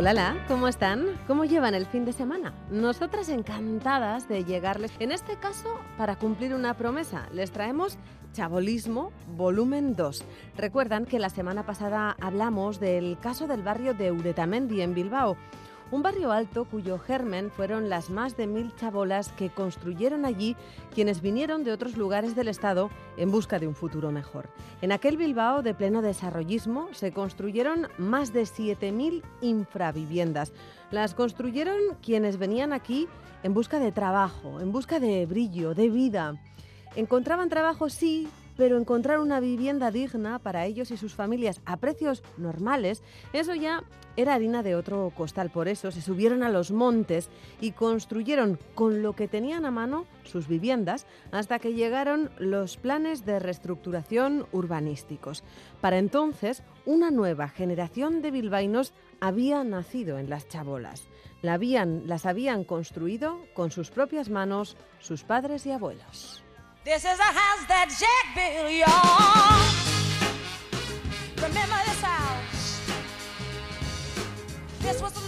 Hola, ¿cómo están? ¿Cómo llevan el fin de semana? Nosotras encantadas de llegarles, en este caso, para cumplir una promesa. Les traemos Chabolismo, volumen 2. Recuerdan que la semana pasada hablamos del caso del barrio de Uretamendi en Bilbao un barrio alto cuyo germen fueron las más de mil chabolas que construyeron allí quienes vinieron de otros lugares del Estado en busca de un futuro mejor. En aquel Bilbao de pleno desarrollismo se construyeron más de 7.000 infraviviendas. Las construyeron quienes venían aquí en busca de trabajo, en busca de brillo, de vida. Encontraban trabajo, sí, pero encontrar una vivienda digna para ellos y sus familias a precios normales, eso ya era harina de otro costal. Por eso se subieron a los montes y construyeron con lo que tenían a mano sus viviendas hasta que llegaron los planes de reestructuración urbanísticos. Para entonces, una nueva generación de bilbaínos había nacido en las chabolas. las habían construido con sus propias manos sus padres y abuelos. This is a house that Jack built, y'all. Remember this house? This was the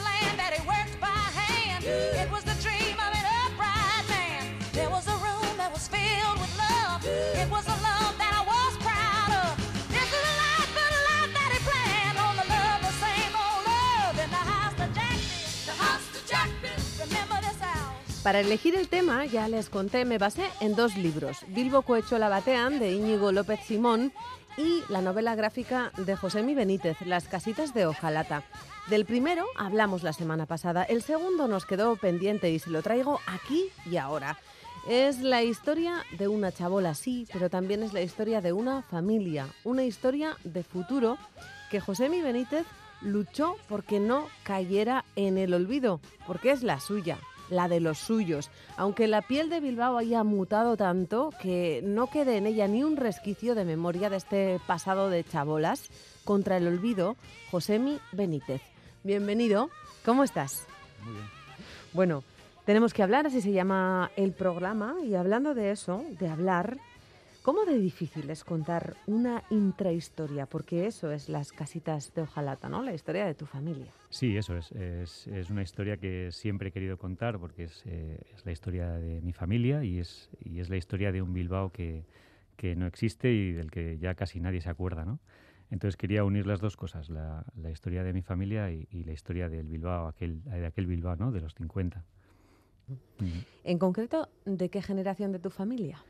Para elegir el tema, ya les conté, me basé en dos libros, Bilbo Coechola Batean, de Íñigo López Simón, y la novela gráfica de Josemi Benítez, Las casitas de hojalata. Del primero hablamos la semana pasada, el segundo nos quedó pendiente y se lo traigo aquí y ahora. Es la historia de una chabola, sí, pero también es la historia de una familia, una historia de futuro que Josemi Benítez luchó porque no cayera en el olvido, porque es la suya, la de los suyos, aunque la piel de Bilbao haya mutado tanto que no quede en ella ni un resquicio de memoria de este pasado de chabolas, contra el olvido, Josemi Benítez. Bienvenido, ¿cómo estás? Muy bien. Bueno, tenemos que hablar, así se llama el programa, y hablando de eso, de hablar, ¿Cómo de difícil es contar una intrahistoria? Porque eso es las casitas de hojalata, ¿no? La historia de tu familia. Sí, eso es. Es, una historia que siempre he querido contar porque es, eh, la historia de mi familia y es, y es la historia de un Bilbao que, que, no existe y del que ya casi nadie se acuerda, ¿no? Entonces quería unir las dos cosas, la, la historia de mi familia y, la historia del Bilbao, aquel, de aquel Bilbao, ¿no? De los 50. En concreto, ¿de qué generación de tu familia?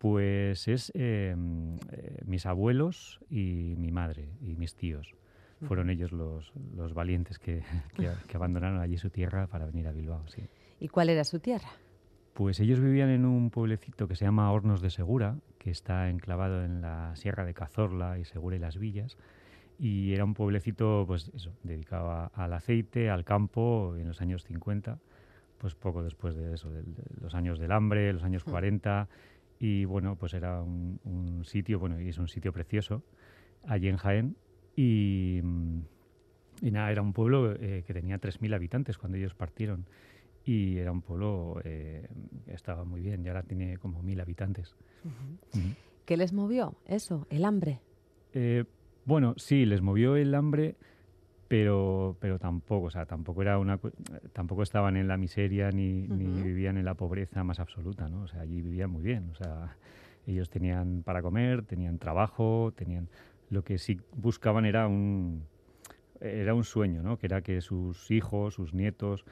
Pues es em, eh, mis abuelos y mi madre y mis tíos. Fueron ellos los, los valientes que, que, abandonaron allí su tierra para venir a Bilbao. Sí. ¿Y cuál era su tierra? Pues ellos vivían en un pueblecito que se llama Hornos de Segura, que está enclavado en la Sierra de Cazorla y Segura y las Villas. Y era un pueblecito, pues eso, dedicado al aceite, al campo, en los años 50, pues poco después de eso, de, los años del hambre, los años 40 y bueno, pues era un, sitio, bueno, y es un sitio precioso, allí en Jaén. Y, y nada, era un pueblo eh, que tenía 3.000 habitantes cuando ellos partieron. Y era un pueblo eh, que estaba muy bien, y ahora tiene como 1.000 habitantes. ¿Qué les movió eso, el hambre? Eh, bueno, sí, les movió el hambre pero, pero tampoco, o sea, tampoco era una, tampoco estaban en la miseria ni, ni, vivían en la pobreza más absoluta, ¿no? O sea, allí vivían muy bien, o sea, ellos tenían para comer, tenían trabajo, tenían, lo que sí buscaban era un, era un sueño, ¿no? Que era que sus hijos, sus nietos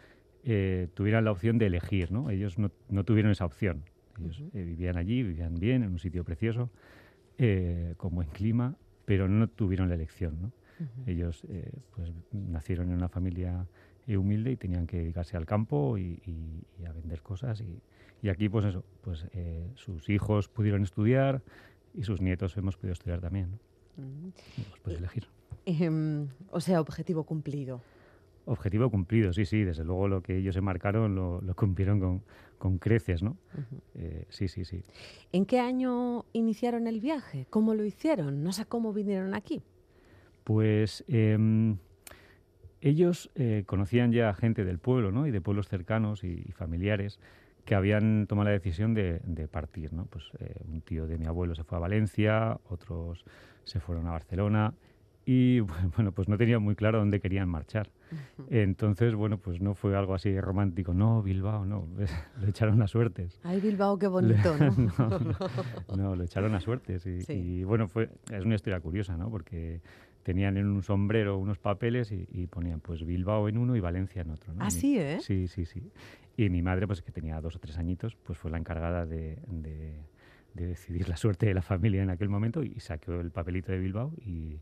eh, tuvieran la opción de elegir, ¿no? Ellos no, no tuvieron esa opción, ellos eh, vivían allí, vivían bien, en un sitio precioso, eh, con buen clima, pero no tuvieron la elección, ¿no? Ellos eh, pues, nacieron en una familia humilde y tenían que dedicarse al campo y, a vender cosas. Y, aquí, pues eso, pues eh, sus hijos pudieron estudiar y sus nietos hemos podido estudiar también. ¿no? Hemos podido elegir. Em, o sea, objetivo cumplido. Objetivo cumplido, sí, sí, desde luego lo que ellos se marcaron lo, lo cumplieron con, con creces, ¿no? Eh, sí, sí, sí. ¿En qué año iniciaron el viaje? ¿Cómo lo hicieron? No sé cómo vinieron aquí. Pues em, ellos eh, conocían ya gente del pueblo, ¿no? Y de pueblos cercanos y, familiares que habían tomado la decisión de, partir, ¿no? Pues eh, un tío de mi abuelo se fue a Valencia, otros se fueron a Barcelona y bueno, pues no tenían muy claro dónde querían marchar. Entonces, bueno, pues no fue algo así romántico, no, Bilbao, no, lo echaron a suertes. Ay, Bilbao, qué bonito, ¿no? no, lo echaron a suertes y, bueno, fue, es una historia curiosa, ¿no? Porque tenían en un sombrero unos papeles y, ponían pues Bilbao en uno y Valencia en otro. ¿no? Ah, sí, ¿eh? Sí, sí, sí. Y mi madre, pues que tenía dos o tres añitos, pues fue la encargada de, de, de decidir la suerte de la familia en aquel momento y sacó el papelito de Bilbao y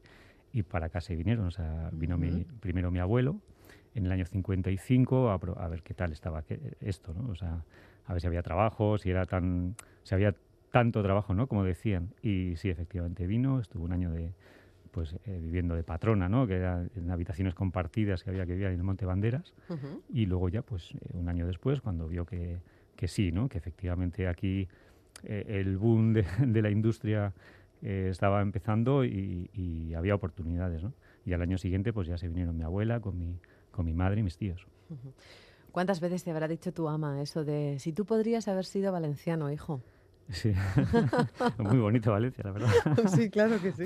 y para acá se vinieron. O sea, vino mi, primero mi abuelo en el año 55 a, a, ver qué tal estaba esto, ¿no? O sea, a ver si había trabajo, si era tan, si había tanto trabajo, ¿no? Como decían. Y sí, efectivamente vino, estuvo un año de, pues eh, viviendo de patrona, ¿no? Que era en habitaciones compartidas que había que vivir en el Monte Banderas. Y luego ya, pues eh, un año después, cuando vio que, que sí, ¿no? Que efectivamente aquí eh, el boom de, de la industria eh, estaba empezando y, había oportunidades, ¿no? Y al año siguiente pues ya se vinieron mi abuela con mi, con mi madre y mis tíos. ¿Cuántas veces te habrá dicho tu ama eso de si tú podrías haber sido valenciano, hijo? Sí, muy bonito Valencia, la verdad. sí, claro que sí.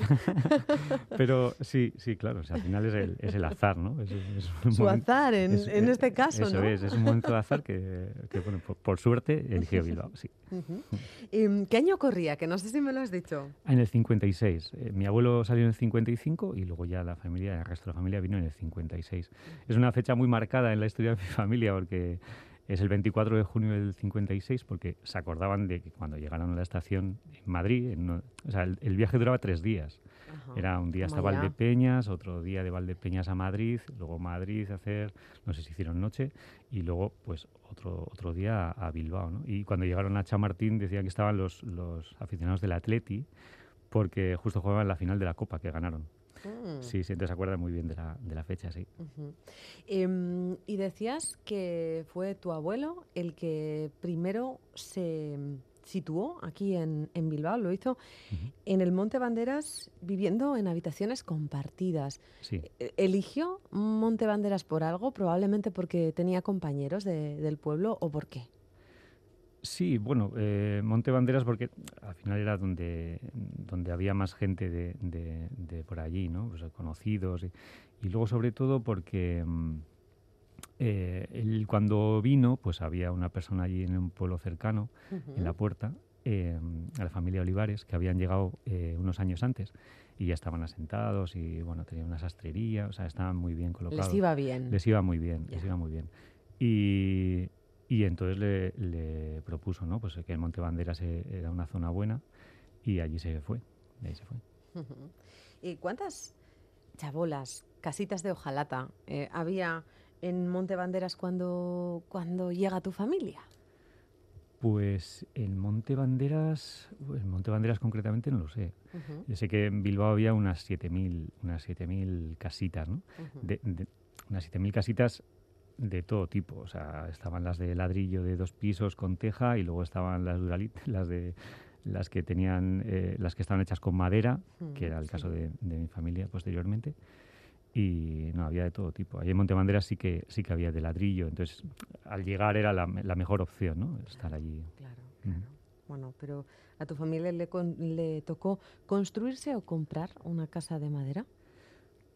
Pero sí, sí, claro, al final es el, es el azar, ¿no? Su azar en, en, este caso, eso ¿no? es, es un momento de azar que, que bueno, por, suerte eligió Bilbao, sí. ¿Qué año corría? Que no sé si me lo has dicho. En el 56. Eh, mi abuelo salió en el 55 y luego ya la familia, el resto de la familia vino en el 56. Es una fecha muy marcada en la historia de mi familia porque es el 24 de junio del 56 porque se acordaban de que cuando llegaron a la estación en Madrid, o sea, el, viaje duraba tres días. Era un día hasta Valdepeñas, otro día de Valdepeñas a Madrid, luego Madrid a hacer, no sé si hicieron noche, y luego pues otro, otro día a, Bilbao. ¿no? Y cuando llegaron a Chamartín decían que estaban los, los aficionados del Atleti porque justo jugaban la final de la Copa que ganaron. Mm. Sí, sí, se acuerda muy bien de la, de la fecha, sí. Em, y decías que fue tu abuelo el que primero se situó aquí en, en Bilbao, lo hizo en el Monte Banderas viviendo en habitaciones compartidas. Sí. E, ¿Eligió Monte Banderas por algo? Probablemente porque tenía compañeros del pueblo o por qué. Sí, bueno, eh, Monte Banderas porque al final era donde, donde había más gente de, de, por allí, ¿no? Pues, conocidos. Y, luego sobre todo porque mm, eh, él cuando vino, pues había una persona allí en un pueblo cercano, en la puerta, eh, a la familia Olivares, que habían llegado unos años antes y ya estaban asentados y bueno, tenían una sastrería, o sea, estaban muy bien colocados. Les iba bien. Les iba muy bien, les iba muy bien. Y, y entonces le, propuso ¿no? pues que el Monte Banderas era una zona buena y allí se fue. ahí se fue. ¿Y cuántas chabolas, casitas de hojalata eh, había en Monte Banderas cuando, cuando llega tu familia? Pues en Monte Banderas, en Monte Banderas concretamente no lo sé. Yo sé que en Bilbao había unas 7.000 unas 7000 casitas, ¿no? de, unas 7.000 casitas de todo tipo. O sea, estaban las de ladrillo de dos pisos con teja y luego estaban las duralit, las de las que tenían, eh, las que estaban hechas con madera, mm, que era el caso de, mi familia posteriormente. Y no, había de todo tipo. Allí en Montebanderas sí que, sí que había de ladrillo, entonces al llegar era la, mejor opción, ¿no? Estar allí. Claro, claro. Bueno, pero ¿a tu familia le, le tocó construirse o comprar una casa de madera?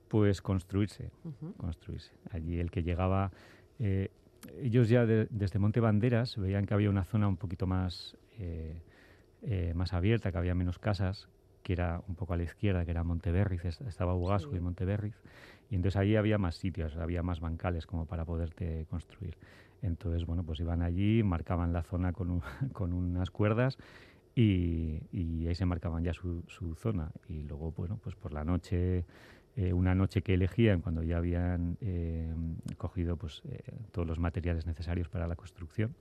Pues construirse, construirse. Allí el que llegaba, eh, ellos ya desde Monte Banderas veían que había una zona un poquito más, eh, eh, más abierta, que había menos casas, que era un poco a la izquierda, que era Monteberriz, estaba Ugasco y Monteberriz, y entonces allí había más sitios, había más bancales como para poderte construir. Entonces, bueno, pues iban allí, marcaban la zona con, con unas cuerdas y, y, ahí se marcaban ya su, su, zona. Y luego, bueno, pues por la noche eh, una noche que elegían cuando ya habían eh, cogido pues, eh, todos los materiales necesarios para la construcción.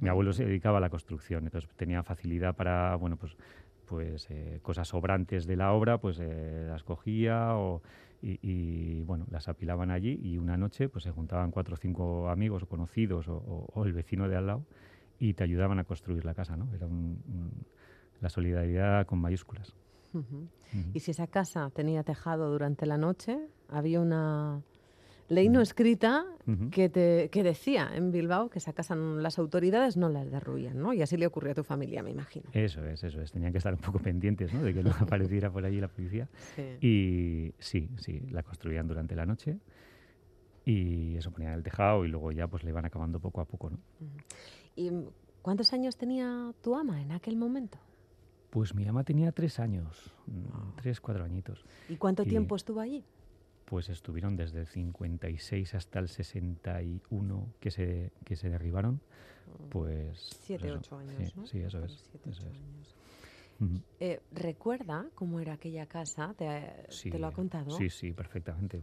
Mi abuelo se dedicaba a la construcción, entonces tenía facilidad para, bueno, pues, pues cosas sobrantes de la obra, pues las cogía o, y, bueno, las apilaban allí y una noche pues se juntaban cuatro o cinco amigos o conocidos o, el vecino de al lado y te ayudaban a construir la casa, ¿no? Era la solidaridad con mayúsculas. Y si esa casa tenía tejado durante la noche, había una ley no escrita que, te, que decía en Bilbao que esa casa las autoridades no la derruían, ¿no? Y así le ocurrió a tu familia, me imagino. Eso es, eso es. Tenían que estar un poco pendientes, ¿no? De que no apareciera por allí la policía. Y sí, sí, la construían durante la noche y eso ponían el tejado y luego ya pues le iban acabando poco a poco, ¿no? ¿Y cuántos años tenía tu ama en aquel momento? Pues mi ama tenía tres años, mm, tres, cuatro añitos. ¿Y cuánto tiempo estuvo allí? pues estuvieron desde el 56 hasta el 61 que se, que se derribaron. Mm. Pues. Siete, ocho años. Sí, eso es. Eh, ¿Recuerda cómo era aquella casa? ¿Te, lo ha contado? Sí, sí, perfectamente.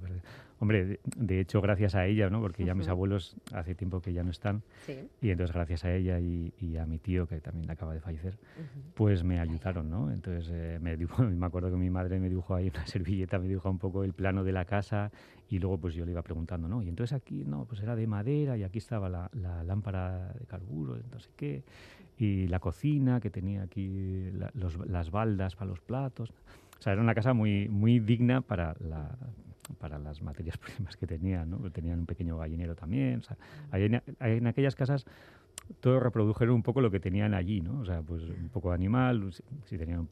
Hombre, de, hecho, gracias a ella, ¿no? Porque ya mis abuelos hace tiempo que ya no están. Y entonces, gracias a ella y, a mi tío, que también acaba de fallecer, pues me ayudaron, ¿no? Entonces, eh, me, me acuerdo que mi madre me dibujó ahí una servilleta, me dibujó un poco el plano de la casa y luego, pues yo le iba preguntando, ¿no? Y entonces aquí, no, pues era de madera y aquí estaba la, la lámpara de carburo, no sé qué y la cocina que tenía aquí las baldas para los platos. O sea, era una casa muy, muy digna para, la, para las materias primas que tenían, ¿no? Tenían un pequeño gallinero también. O sea, en, en, aquellas casas todo reprodujeron un poco lo que tenían allí, ¿no? O sea, pues un poco de animal, si, tenían un,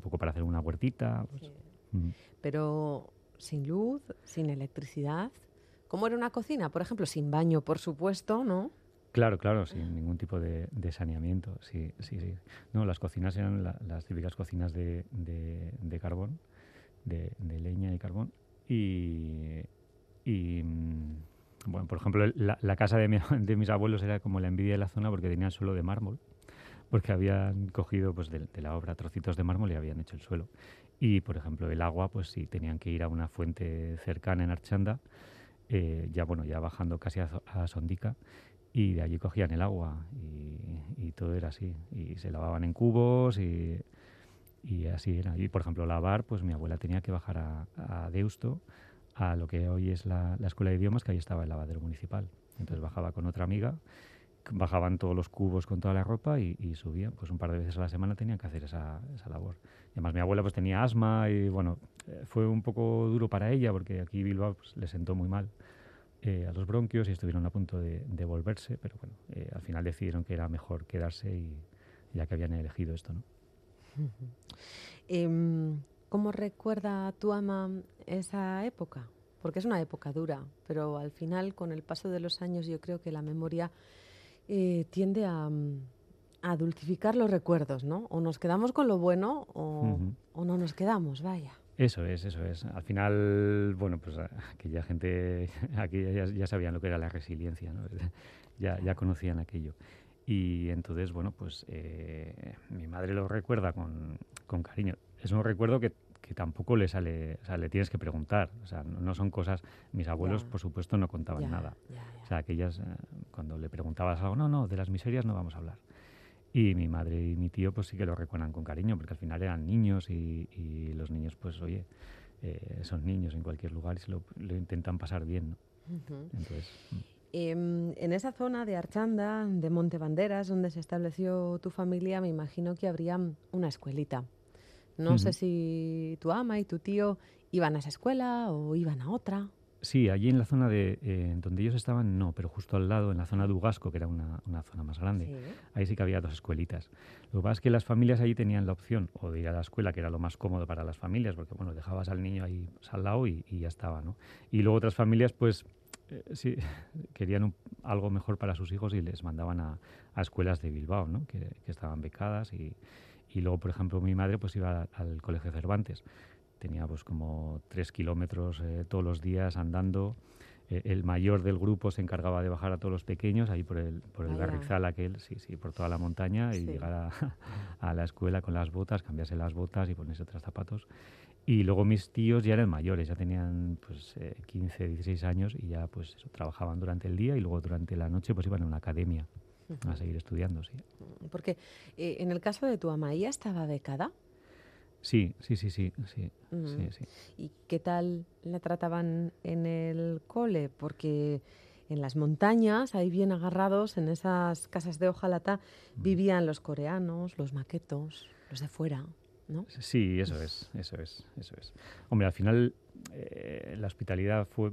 poco para hacer una huertita. Pues, mm. Pero sin luz, sin electricidad. ¿Cómo era una cocina? Por ejemplo, sin baño, por supuesto, ¿no? Claro, claro, sin ningún tipo de, saneamiento. Sí, sí, sí. No, las cocinas eran las típicas cocinas de, carbón, de, leña y carbón. Y, mm, bueno, por ejemplo, la, casa de, mis abuelos era como la envidia de la zona porque tenía suelo de mármol, porque habían cogido pues, de, la obra trocitos de mármol y habían hecho el suelo. Y, por ejemplo, el agua, pues sí, tenían que ir a una fuente cercana en Archanda, eh, ya bueno, ya bajando casi a, a Sondica, y de allí cogían el agua y, todo era así. Y se lavaban en cubos y, y, así era. Y por ejemplo, lavar, pues mi abuela tenía que bajar a, Deusto, a lo que hoy es la, escuela de idiomas, que ahí estaba el lavadero municipal. Entonces bajaba con otra amiga, bajaban todos los cubos con toda la ropa y, y subían. Pues un par de veces a la semana tenían que hacer esa, esa labor. Y además mi abuela pues tenía asma y bueno, eh, fue un poco duro para ella porque aquí Bilbao pues, le sentó muy mal eh, a los bronquios y estuvieron a punto de, volverse, pero bueno, eh, al final decidieron que era mejor quedarse y ya que habían elegido esto, ¿no? Em, ¿Cómo recuerda tu ama esa época? Porque es una época dura, pero al final, con el paso de los años, yo creo que la memoria eh, tiende a, a, dulcificar los recuerdos, ¿no? O nos quedamos con lo bueno o, o no nos quedamos, vaya. Eso es, eso es. Al final, bueno, pues aquella gente, aquí ya, sabían lo que era la resiliencia, ¿no? ya, ya conocían aquello. Y entonces, bueno, pues eh, mi madre lo recuerda con, con, cariño. Es un recuerdo que, que, tampoco le sale, o sea, le tienes que preguntar. O sea, no, son cosas, mis abuelos, por supuesto, no contaban nada. O sea, aquellas, eh, cuando le preguntabas algo, no, no, de las miserias no vamos a hablar. Y mi madre y mi tío pues sí que lo recuerdan con cariño, porque al final eran niños y, los niños pues oye, eh, son niños en cualquier lugar y se lo, intentan pasar bien. Entonces, mm. em, en esa zona de Archanda, de Montebanderas, donde se estableció tu familia, me imagino que habría una escuelita. No sé si tu ama y tu tío iban a esa escuela o iban a otra. Sí, allí en la zona de eh, donde ellos estaban, no, pero justo al lado, en la zona de Ugasco, que era una, zona más grande, ahí sí que había dos escuelitas. Lo que pasa es que las familias allí tenían la opción o de ir a la escuela, que era lo más cómodo para las familias, porque bueno, dejabas al niño ahí al lado y, ya estaba, ¿no? Y luego otras familias, pues eh, sí, querían algo mejor para sus hijos y les mandaban a, escuelas de Bilbao, ¿no? Que, estaban becadas y, y, luego, por ejemplo, mi madre pues iba al Colegio Cervantes tenía pues como tres kilómetros eh, todos los días andando. Eh, el mayor del grupo se encargaba de bajar a todos los pequeños, ahí por el, por el Garrizal aquel, sí, sí, por toda la montaña y llegar a, la escuela con las botas, cambiarse las botas y ponerse otros zapatos. Y luego mis tíos ya eran mayores, ya tenían pues 15, eh, 16 años y ya pues trabajaban durante el día y luego durante la noche pues iban a una academia a seguir estudiando, sí. Porque en el caso de tu ama, ¿ella estaba becada? Sí, sí, sí, sí, sí, sí, sí. ¿Y qué tal la trataban en el cole? Porque en las montañas, ahí bien agarrados, en esas casas de hojalata, Mm. vivían los coreanos, los maquetos, los de fuera, ¿no? Sí, eso es, eso es, eso es. Hombre, al final eh, la hospitalidad fue,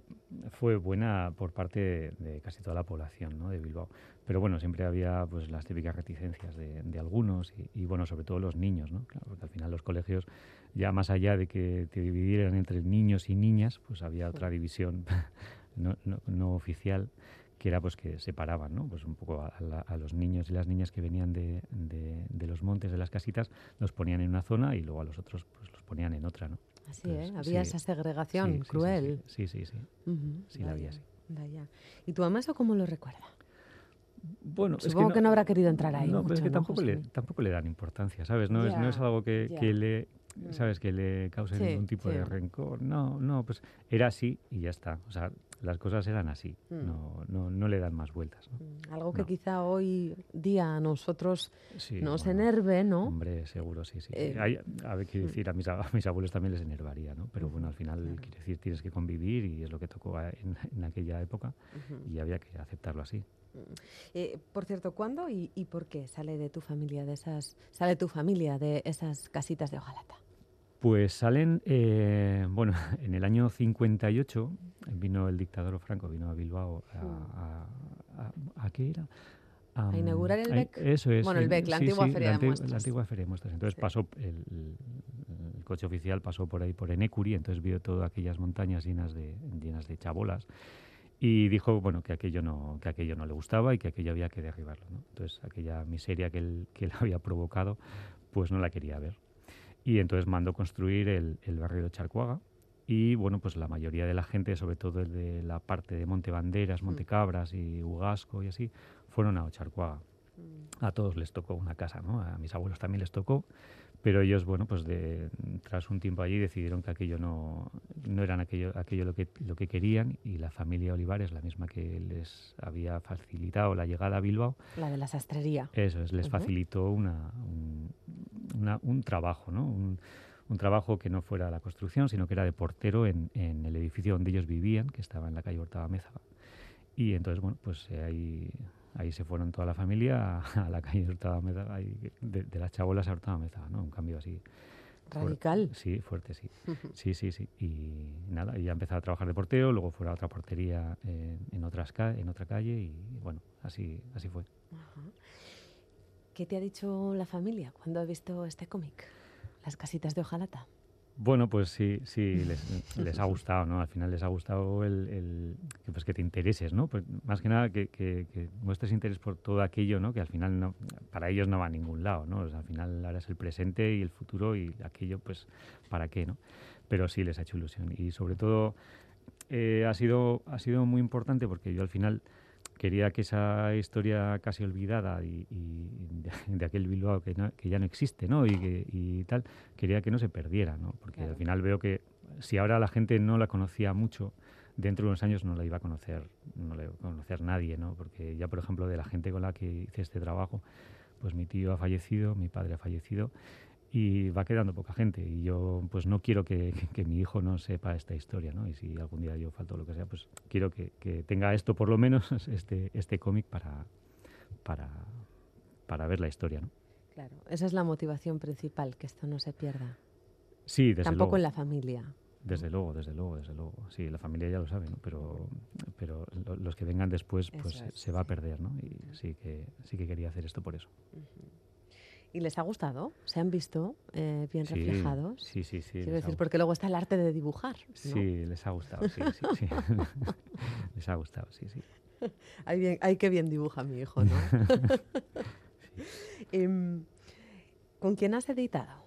fue buena por parte de, de casi toda la población ¿no? de Bilbao. Pero bueno, siempre había pues las típicas reticencias de, de algunos y, y, bueno, sobre todo los niños, ¿no? Claro, porque al final los colegios, ya más allá de que te dividieran entre niños y niñas, pues había otra división no, no, no oficial que era pues que separaban ¿no? pues un poco a, la, a, los niños y las niñas que venían de, de, de, los montes de las casitas los ponían en una zona y luego a los otros pues los ponían en otra ¿no? así Entonces, ¿eh? había sí, esa segregación sí, cruel sí sí sí, uh -huh. sí la había sí vaya. y tu mamá eso cómo lo recuerda bueno, Supongo es que no, que no, habrá querido entrar ahí. No, mucho, pero es que ¿no, tampoco, le, tampoco le dan importancia, ¿sabes? No, Ya, es, no es algo que, ya. que le, ¿sabes? Que le cause Sí, ningún tipo sí. de rencor. No, no, pues era así y ya está. O sea, las cosas eran así. Mm. No, no, no le dan más vueltas. ¿no? Mm, Algo que quizá hoy día a nosotros Sí, nos bueno, enerve, ¿no? Hombre, seguro, sí, sí. Eh, Hay- a ver, quiero decir, a mis, a mis abuelos también les enervaría, ¿no? Pero bueno, al final, Claro. quiero decir, tienes que convivir y es lo que tocó en, en aquella época Ujú. y había que aceptarlo así. Eh, por cierto, ¿cuándo y, y por qué sale de tu familia de esas sale tu familia de esas casitas de hojalata? Pues salen, eh, bueno, en el año 58 vino el dictador Franco, vino a Bilbao a... a, a- ¿a qué era? ¿A inaugurar el BEC? Eso es. Bueno, el BEC, la antigua Feria la de Muestras. La antigua Feria de Muestras. Entonces Sí. pasó, el, el- el coche oficial pasó por ahí, por Enecuri, entonces vio todas aquellas montañas llenas de, llenas de chabolas y dijo, bueno, que aquello no, que aquello no le gustaba y que aquello había que derribarlo, ¿no? Entonces aquella miseria que él, que él había provocado, pues no la quería ver. Y entonces mandó construir el, el barrio de Charcuaga. Y bueno, pues la mayoría de la gente, sobre todo el de la parte de Montebanderas, Montecabras y Ugasco y así, fueron a Ocharcuaga. A todos les tocó una casa, ¿no? A mis abuelos también les tocó, pero ellos, bueno, pues de, tras un tiempo allí decidieron que aquello no, no eran aquello, aquello lo, que, lo que querían y la familia Olivares, la misma que les había facilitado la llegada a Bilbao, La de la sastrería. eso es, les facilitó una, un, una- un trabajo, ¿no? Un, un trabajo que no fuera la construcción, sino que era de portero en, en el edificio donde ellos vivían, que estaba en la calle Hortaba Mézaga. Y entonces, bueno, pues eh, ahí, ahí se fueron toda la familia a, a la calle Hortaba Mézaga, y de, de las chabolas a Hortaba Mézaga, ¿no? Un cambio así. Radical. Sí, fuerte, sí. Sí, sí, sí. Y nada, y ya empezó a trabajar de portero, luego fue a otra portería en, en, otras en otra calle y bueno, así, así fue. Ajá. ¿Qué te ha dicho la familia cuando ha visto este cómic? Las casitas de hojalata. Bueno, pues sí, sí, les, les ha gustado, ¿no? Al final les ha gustado el, el- que, pues que te intereses, ¿no? Pues más que nada que, que- que muestres interés por todo aquello, ¿no? Que al final no, para ellos no va a ningún lado, ¿no? O sea, al final ahora es el presente y el futuro y aquello, pues, ¿para qué, no? Pero sí les ha hecho ilusión y sobre todo eh, ha sido ha sido muy importante porque yo al final quería que esa historia casi olvidada y, y de, de aquel Bilbao que, no- que ya no existe, ¿no? Y, que, y tal, quería que no se perdiera, ¿no? Porque Claro. al final veo que si ahora la gente no la conocía mucho, dentro de unos años no la iba a conocer, no la iba a conocer nadie, ¿no? Porque ya, por ejemplo, de la gente con la que hice este trabajo, pues mi tío ha fallecido, mi padre ha fallecido y va quedando poca gente y yo pues no quiero que, que- que mi hijo no sepa esta historia, ¿no? Y si algún día yo falto o lo que sea, pues quiero que, que tenga esto por lo menos, este, este cómic para, para, para ver la historia, ¿no? Claro. Esa es la motivación principal, que esto no se pierda. Sí, desde Tampoco luego. en la familia. Desde luego, desde luego, desde luego. Sí, la familia ya lo sabe, ¿no? Pero, pero lo- los que vengan después, pues es, se va a perder, ¿no? Y sí que, sí que quería hacer esto por eso. ¿Y les ha gustado? ¿Se han visto eh, bien Sí, reflejados? Sí, sí, sí. Quiero decir, porque luego está el arte de dibujar. ¿no? Sí, les ha gustado, sí, sí, sí. les ha gustado, sí, sí. Ay, bien, ay, qué bien dibuja mi hijo, ¿no? Em, ¿Con quién has editado?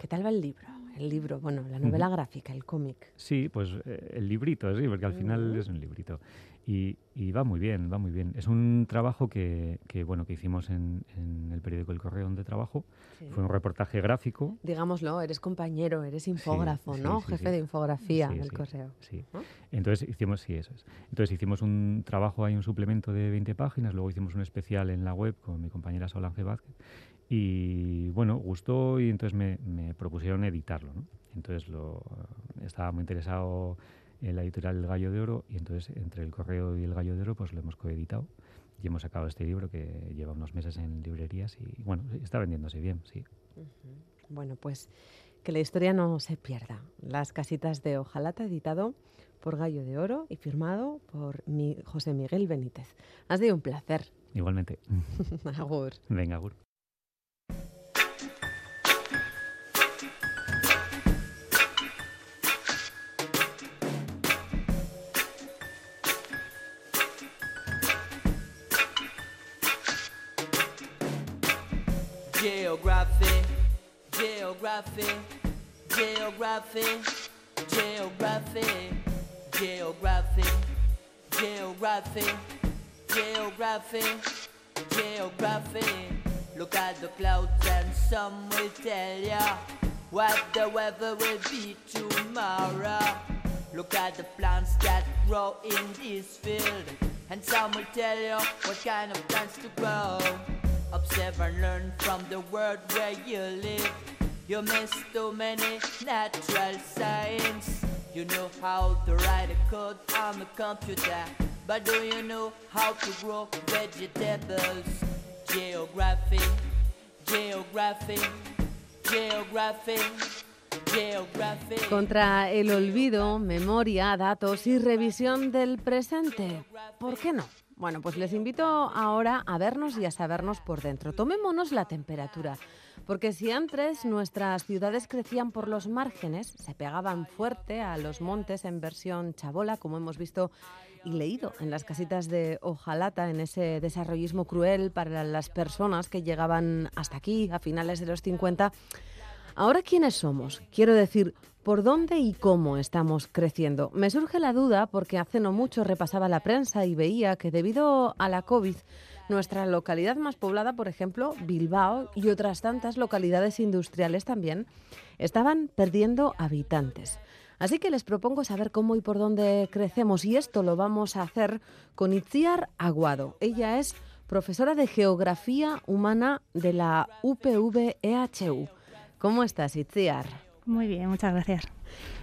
¿Qué tal va el libro? El libro, bueno, la novela gráfica, el cómic. Sí, pues eh, el librito, sí, porque al final Ujú. es un librito. Y, y va muy bien, va muy bien. Es un trabajo que, que, bueno, que hicimos en, en el periódico El Correo donde trabajo. Sí. Fue un reportaje gráfico. Digámoslo, eres compañero, eres infógrafo, sí, ¿no? sí, Jefe de infografía del correo. Sí. ¿no? Entonces hicimos, sí, eso es. Entonces hicimos un trabajo ahí, un suplemento de 20 páginas, luego hicimos un especial en la web con mi compañera Solange Vázquez Y bueno, gustó y entonces me, me propusieron editarlo. ¿no? Entonces lo, estaba muy interesado en la editorial El Gallo de Oro y entonces entre el Correo y El Gallo de Oro pues lo hemos coeditado y hemos sacado este libro que lleva unos meses en librerías y bueno, está vendiéndose bien, sí. Bueno, pues que la historia no se pierda. Las casitas de Ojalata, editado por Gallo de Oro y firmado por mi José Miguel Benítez. Ha sido un placer. Igualmente. agur. Venga, agur. Geography, geography, geography, geography, geography, geography, geography. Look at the clouds and some will tell ya what the weather will be tomorrow. Look at the plants that grow in this field, and some will tell you what kind of plants to grow. Observe and learn from the world where you live. You miss too many natural science. You know how to write a code on the computer, but do you know how to grow vegetables? Geography, geography, geography. Geography. Contra el olvido, memoria, datos y revisión del presente. ¿Por qué no? Bueno, pues les invito ahora a vernos y a sabernos por dentro. Tomémonos la temperatura, porque si antes nuestras ciudades crecían por los márgenes, se pegaban fuerte a los montes en versión chabola, como hemos visto y leído en las casitas de Ojalata, en ese desarrollismo cruel para las personas que llegaban hasta aquí a finales de los 50. Ahora, ¿quiénes somos? Quiero decir, ¿por dónde y cómo estamos creciendo? Me surge la duda porque hace no mucho repasaba la prensa y veía que debido a la COVID, nuestra localidad más poblada, por ejemplo, Bilbao y otras tantas localidades industriales también, estaban perdiendo habitantes. Así que les propongo saber cómo y por dónde crecemos y esto lo vamos a hacer con Itziar Aguado. Ella es profesora de Geografía Humana de la UPV-EHU. ¿Cómo estás, Itziar? Muy bien, muchas gracias.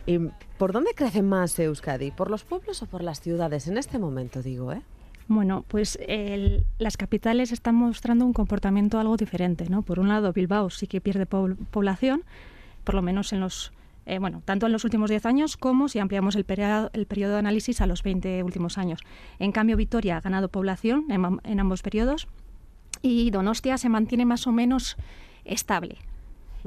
¿Y por dónde crece más Euskadi? ¿Por los pueblos o por las ciudades? En este momento, digo, ¿eh? Bueno, pues el, las capitales están mostrando un comportamiento algo diferente, ¿no? Por un lado, Bilbao sí que pierde población, por lo menos en los, eh, bueno, tanto en los últimos 10 años como si ampliamos el, periodo, el periodo de análisis a los 20 últimos años. En cambio, Vitoria ha ganado población en, en ambos periodos y Donostia se mantiene más o menos estable.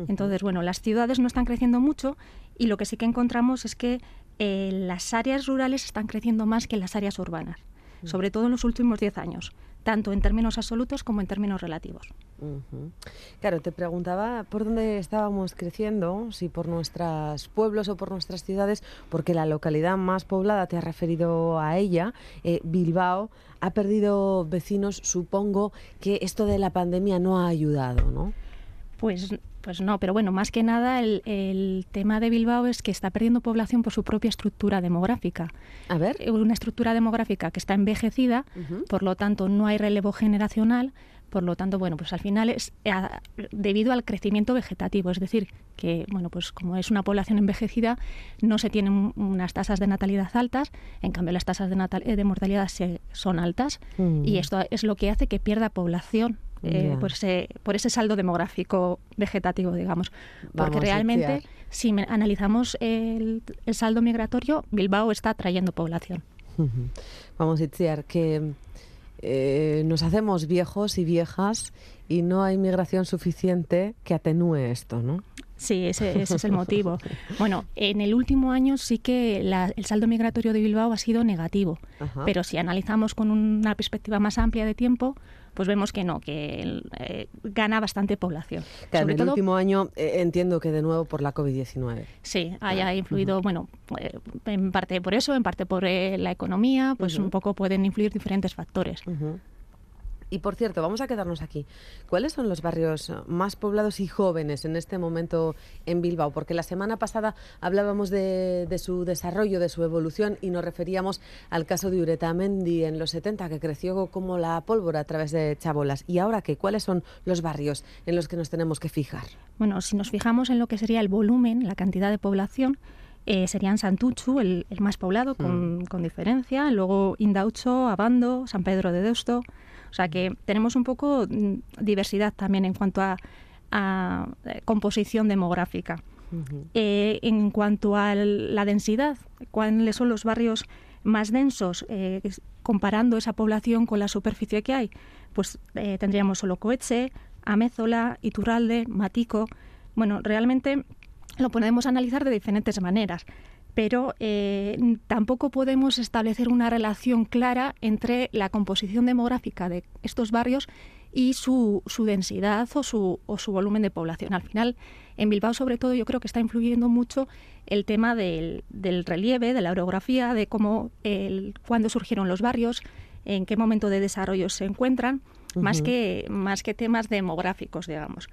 Entonces, bueno, las ciudades no están creciendo mucho y lo que sí que encontramos es que eh, las áreas rurales están creciendo más que las áreas urbanas, sobre todo en los últimos 10 años, tanto en términos absolutos como en términos relativos. Claro, te preguntaba por dónde estábamos creciendo, si por nuestros pueblos o por nuestras ciudades, porque la localidad más poblada, te has referido a ella, eh, Bilbao, ha perdido vecinos, supongo que esto de la pandemia no ha ayudado, ¿no? Pues, pues no, pero bueno, más que nada el, el, tema de Bilbao es que está perdiendo población por su propia estructura demográfica. A ver. Una estructura demográfica que está envejecida, uh -huh. por lo tanto no hay relevo generacional, por lo tanto, bueno, pues al final es a, debido al crecimiento vegetativo, es decir, que, bueno, pues como es una población envejecida, no se tienen unas tasas de natalidad altas, en cambio las tasas de, natal, de mortalidad se, son altas, mm. y esto es lo que hace que pierda población eh, yeah. por, ese, por ese saldo demográfico vegetativo, digamos. Porque Vamos realmente, si analizamos el, el, saldo migratorio, Bilbao está atrayendo población. Vamos a decir que eh, nos hacemos viejos y viejas y no hay migración suficiente que atenúe esto, ¿no? Sí, ese, ese, es el motivo. Bueno, en el último año sí que la, el saldo migratorio de Bilbao ha sido negativo, Ajá. pero si analizamos con una perspectiva más amplia de tiempo, pues vemos que no, que eh, gana bastante población. Claro, Sobre en el todo, último año eh, entiendo que de nuevo por la COVID-19. Sí, haya influido, uh -huh. bueno, eh, en parte por eso, en parte por la economía, pues uh -huh. un poco pueden influir diferentes factores. Uh -huh. Y por cierto, vamos a quedarnos aquí. ¿Cuáles son los barrios más poblados y jóvenes en este momento en Bilbao? Porque la semana pasada hablábamos de, de su desarrollo, de su evolución y nos referíamos al caso de Uretamendi en los 70, que creció como la pólvora a través de chabolas. ¿Y ahora qué? ¿Cuáles son los barrios en los que nos tenemos que fijar? Bueno, si nos fijamos en lo que sería el volumen, la cantidad de población, eh, serían Santuchu, el, el más poblado, con, con diferencia, luego Indaucho, Abando, San Pedro de Deusto. O sea que tenemos un poco mm, diversidad también en cuanto a, a, eh, composición demográfica. Eh, en cuanto a la densidad, ¿cuáles son los barrios más densos? Eh, comparando esa población con la superficie que hay, pues eh, tendríamos solo Coetze, Amézola, Iturralde, Matico. Bueno, realmente lo podemos analizar de diferentes maneras, pero eh, tampoco podemos establecer una relación clara entre la composición demográfica de estos barrios y su, su densidad o su, o su volumen de población. Al final, en Bilbao, sobre todo, yo creo que está influyendo mucho el tema del, del relieve, de la orografía, de cómo, el, cuándo surgieron los barrios, en qué momento de desarrollo se encuentran, más, que, más que temas demográficos, digamos.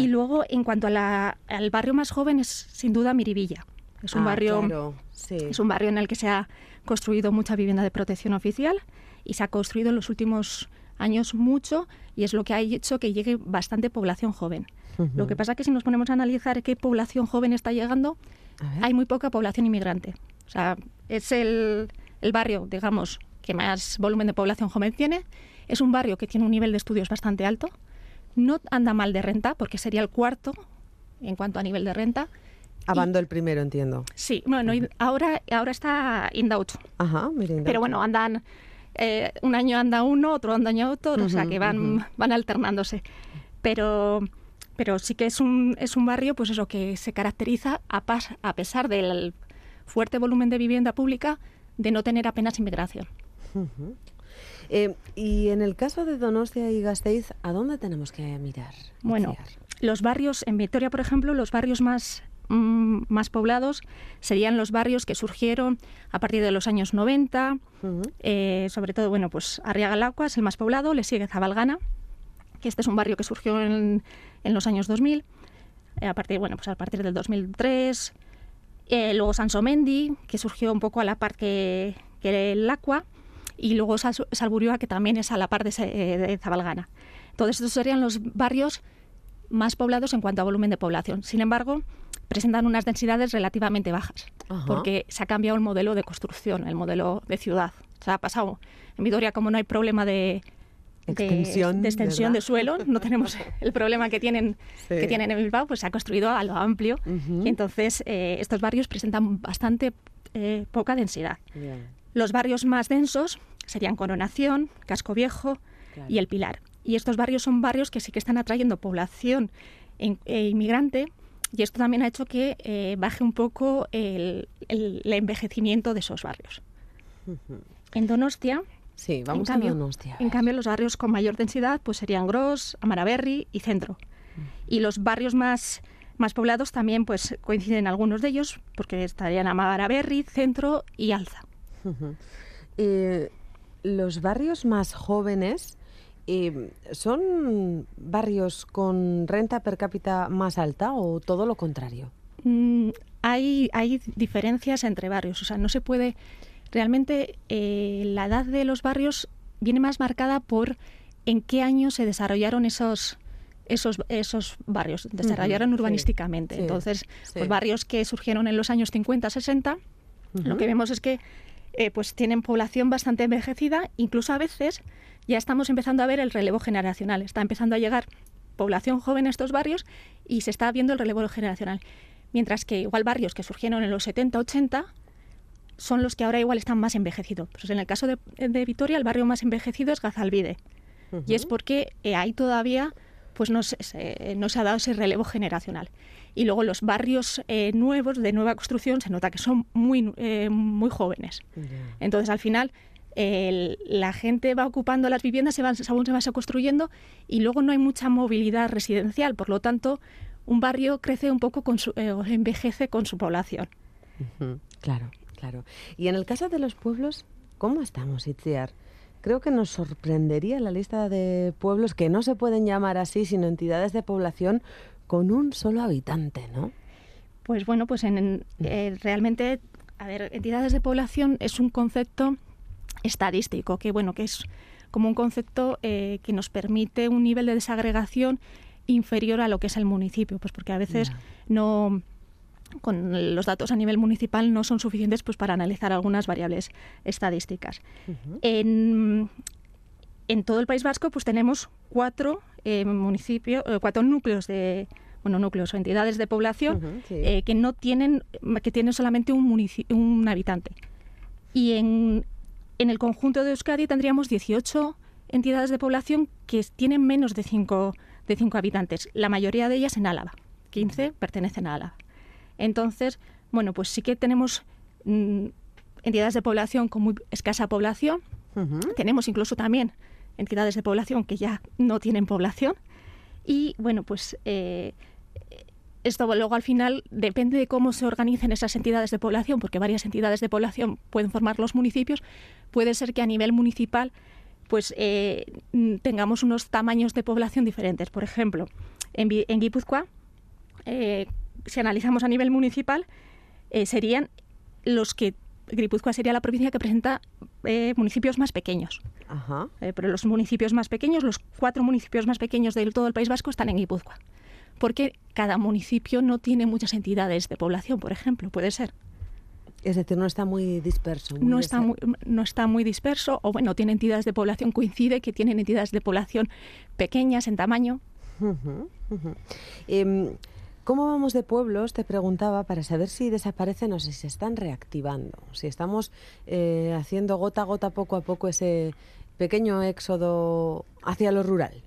Y luego, en cuanto a la- al barrio más joven, es sin duda Miribilla. Es un Ah, barrio claro, sí. es un barrio en el que se ha construido mucha vivienda de protección oficial y se ha construido en los últimos años mucho y es lo que ha hecho que llegue bastante población joven. Lo que pasa es que si nos ponemos a analizar qué población joven está llegando, hay muy poca población inmigrante. O sea, es el, el barrio, digamos, que más volumen de población joven tiene. Es un barrio que tiene un nivel de estudios bastante alto. No anda mal de renta, porque sería el cuarto en cuanto a nivel de renta. Abando el primero, entiendo. Sí, bueno, ahora, ahora está Indaucho. Ajá, miren. Pero bueno, andan, eh, un año anda uno, otro año otro, o sea que van, van alternándose. Pero, pero sí que es un, es un barrio, pues eso, que se caracteriza a, pas- a pesar del fuerte volumen de vivienda pública, de no tener apenas inmigración. Eh, y en el caso de Donostia y Gasteiz, ¿a dónde tenemos que mirar? Bueno, los barrios, en Vitoria, por ejemplo, los barrios más, mm, más poblados serían los barrios que surgieron a partir de los años 90, Ujú. Eh, sobre todo, bueno, pues Arriaga Lacua es el más poblado, le sigue Zabalgana, que este es un barrio que surgió en, en los años 2000, eh, a partir, bueno, pues a partir del 2003. Eh, luego Sansomendi, que surgió un poco a la par que, que el y luego Sal- Salburioa, que también es a la par de, eh, de Zabalgana. Entonces, estos serían los barrios más poblados en cuanto a volumen de población. Sin embargo, presentan unas densidades relativamente bajas, Ajá. porque se ha cambiado el modelo de construcción, el modelo de ciudad. Se ha pasado en Vitoria, como no hay problema de, Extensión, de, extensión ¿verdad? de suelo, no tenemos el problema que tienen, Sí. que tienen en Bilbao, pues se ha construido a lo amplio. Y entonces, eh, estos barrios presentan bastante eh, poca densidad. Los barrios más densos serían Coronación, Casco Viejo Claro. y El Pilar. Y estos barrios son barrios que sí que están atrayendo población eh, inmigrante y esto también ha hecho que eh, baje un poco el, el- el envejecimiento de esos barrios. En Donostia, Sí, vamos en cambio, a Donostia. a en cambio, los barrios con mayor densidad pues serían Gros, Amaraberri y Centro. Y los barrios más, más poblados también pues coinciden algunos de ellos, porque estarían Amaraberri, Centro y Alza. Eh, los barrios más jóvenes eh, son barrios con renta per cápita más alta o todo lo contrario. Mm, hay, hay diferencias entre barrios, o sea, no se puede... Realmente eh, la edad de los barrios viene más marcada por en qué año se desarrollaron esos, esos, esos barrios, desarrollaron urbanísticamente. sí, Entonces, sí. pues barrios que surgieron en los años 50, 60, lo que vemos es que eh, pues tienen población bastante envejecida, incluso a veces ya estamos empezando a ver el relevo generacional, está empezando a llegar población joven a estos barrios y se está viendo el relevo generacional. Mientras que igual barrios que surgieron en los 70, 80 son los que ahora igual están más envejecidos. Pues en el caso de, de Vitoria, el barrio más envejecido es Gazalvide. Y es porque eh, ahí todavía pues no se, se- no se ha dado ese relevo generacional. Y luego los barrios eh, nuevos, de nueva construcción, se nota que son muy, eh, muy jóvenes. Entonces, al final, el- la gente va ocupando las viviendas, se van, según se va construyendo, y luego no hay mucha movilidad residencial. Por lo tanto, un barrio crece un poco, con su, eh, o envejece con su población. Claro, claro. Y en el caso de los pueblos, ¿cómo estamos, Itziar? creo que nos sorprendería la lista de pueblos que no se pueden llamar así, sino entidades de población con un solo habitante, ¿no? Pues bueno, pues en, eh, realmente, a ver, entidades de población es un concepto estadístico, que bueno, que es como un concepto eh, que nos permite un nivel de desagregación inferior a lo que es el municipio, pues porque a veces no con los datos a nivel municipal no son suficientes pues para analizar algunas variables estadísticas. en, en, todo el País Vasco pues tenemos cuatro eh, municipios, eh, cuatro núcleos de bueno, núcleos o entidades de población eh, que no tienen que tienen solamente un, un habitante. Y en, en el conjunto de Euskadi tendríamos 18 entidades de población que tienen menos de 5 de cinco habitantes, la mayoría de ellas en Álava. 15 pertenecen a Álava. Entonces, bueno, pues sí que tenemos mm, entidades de población con muy escasa población. Tenemos incluso también entidades de población que ya no tienen población. Y bueno, pues eh, esto luego al final depende de cómo se organicen esas entidades de población, porque varias entidades de población pueden formar los municipios. Puede ser que a nivel municipal pues eh, tengamos unos tamaños de población diferentes. Por ejemplo, en, en Guipúzcoa eh, si analizamos a nivel municipal, eh, serían los que Guipúzcoa sería la provincia que presenta eh, municipios más pequeños. Eh, pero los municipios más pequeños, los cuatro municipios más pequeños de todo el País Vasco están en Guipúzcoa. Porque cada municipio no tiene muchas entidades de población, por ejemplo, puede ser. Es decir, no está muy disperso. no, está muy, no está muy disperso, o bueno, tiene entidades de población, coincide que tienen entidades de población pequeñas en tamaño. Em, ¿Cómo vamos de pueblos? Te preguntaba para saber si desaparecen o si se están reactivando, si estamos eh, haciendo gota a gota, poco a poco ese pequeño éxodo hacia lo rural.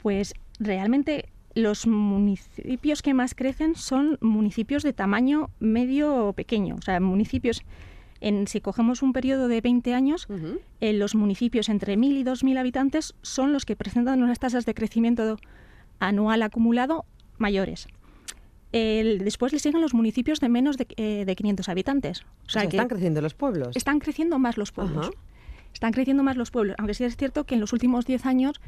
Pues realmente los municipios que más crecen son municipios de tamaño medio o pequeño, o sea, municipios en, si cogemos un periodo de 20 años, eh, los municipios entre 1.000 y 2.000 habitantes son los que presentan unas tasas de crecimiento anual acumulado mayores después le siguen los municipios de menos de, 500 eh, habitantes. O sea, que están creciendo los pueblos. Están creciendo más los pueblos. Están creciendo más los pueblos, aunque sí es cierto que en los últimos 10 años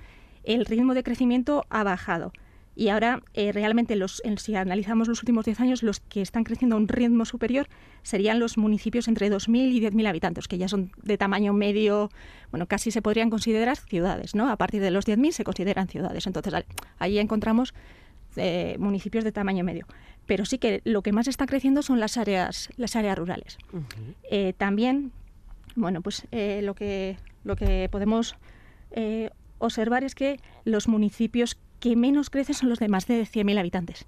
el ritmo de crecimiento ha bajado. Y ahora, eh, realmente, los, si analizamos los últimos 10 años, los que están creciendo a un ritmo superior serían los municipios entre 2.000 y 10.000 habitantes, que ya son de tamaño medio, bueno, casi se podrían considerar ciudades, ¿no? A partir de los 10.000 se consideran ciudades. Entonces, ahí encontramos eh, municipios de tamaño medio. Pero sí que lo que más está creciendo son las áreas, las áreas rurales. Eh, también, bueno, pues eh, lo, que, lo que podemos observar es que los municipios que menos crecen son los de más de 100.000 habitantes.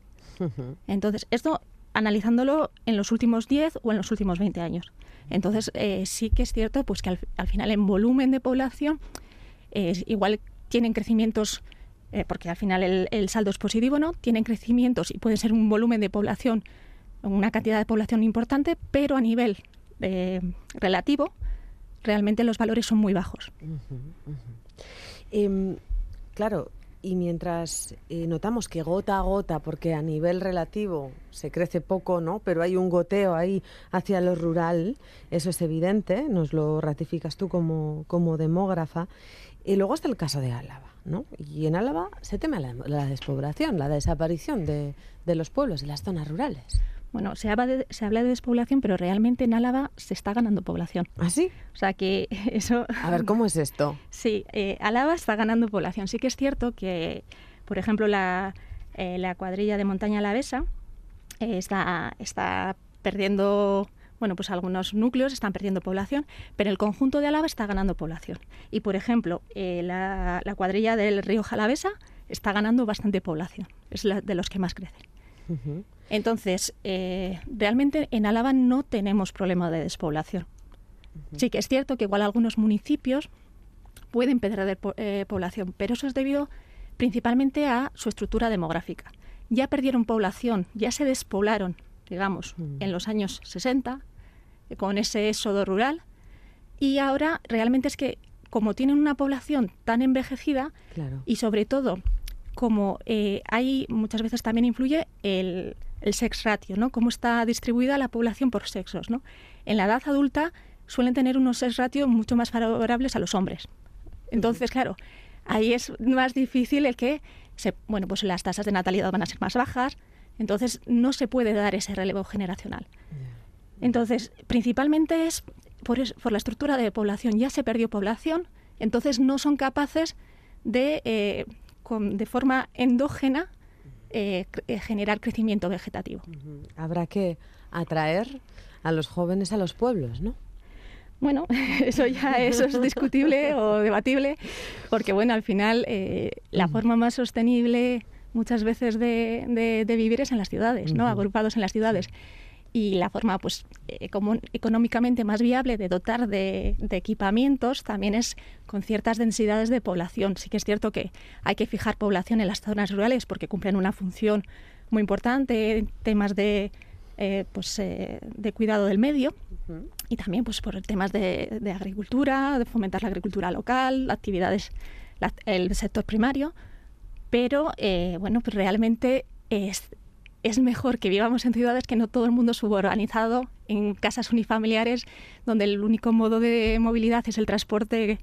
Entonces, esto analizándolo en los últimos 10 o en los últimos 20 años. Entonces, sí que es cierto pues que al, al final en volumen de población igual tienen crecimientos eh, porque al final el, saldo es positivo, ¿no? Tienen crecimientos y puede ser un volumen de población, una cantidad de población importante, pero a nivel eh, relativo, realmente los valores son muy bajos. Em, claro, y mientras eh, notamos que gota a gota, porque a nivel relativo se crece poco, ¿no? Pero hay un goteo ahí hacia lo rural, eso es evidente, nos lo ratificas tú como, como demógrafa. Y luego está el caso de Álava. ¿no? Y en Álava se teme la, despoblación, la desaparición de, los pueblos, de las zonas rurales. Bueno, se habla, de, se habla de despoblación, pero realmente en Álava se está ganando población. ¿Ah, sí? O sea que eso... A ver, ¿cómo es esto? sí, eh, Álava está ganando población. Sí que es cierto que, por ejemplo, la, eh, la cuadrilla de montaña alavesa eh, está, está perdiendo bueno, pues algunos núcleos están perdiendo población, pero el conjunto de Álava está ganando población. Y, por ejemplo, eh, la, cuadrilla del río Jalavesa está ganando bastante población, es la de los que más crecen. Entonces, eh, realmente en Álava no tenemos problema de despoblación. Sí que es cierto que igual algunos municipios pueden perder eh, población, pero eso es debido principalmente a su estructura demográfica. Ya perdieron población, ya se despoblaron, digamos, en los años 60, con ese éxodo rural. Y ahora realmente es que como tienen una población tan envejecida y sobre todo como eh, hay muchas veces también influye el, el sex ratio, ¿no? Cómo está distribuida la población por sexos, ¿no? En la edad adulta suelen tener unos sex ratios mucho más favorables a los hombres. Entonces, claro, ahí es más difícil el que, se, bueno, pues las tasas de natalidad van a ser más bajas, entonces no se puede dar ese relevo generacional. Entonces, principalmente es por, la estructura de población. Ya se perdió población, entonces no son capaces de, eh, de forma endógena, eh, eh, generar crecimiento vegetativo. Habrá que atraer a los jóvenes a los pueblos, ¿no? Bueno, eso ya eso es discutible o debatible, porque bueno, al final la forma más sostenible muchas veces de, vivir es en las ciudades, ¿no? Agrupados en las ciudades y la forma pues eh, económicamente más viable de dotar de, equipamientos también es con ciertas densidades de población. Sí que es cierto que hay que fijar población en las zonas rurales porque cumplen una función muy importante en temas de eh, pues, eh, de cuidado del medio y también pues por temas de, de, agricultura, de fomentar la agricultura local, actividades, el sector primario. Pero bueno, pues realmente es, es mejor que vivamos en ciudades que no todo el mundo suborganizado en casas unifamiliares donde el único modo de movilidad es el transporte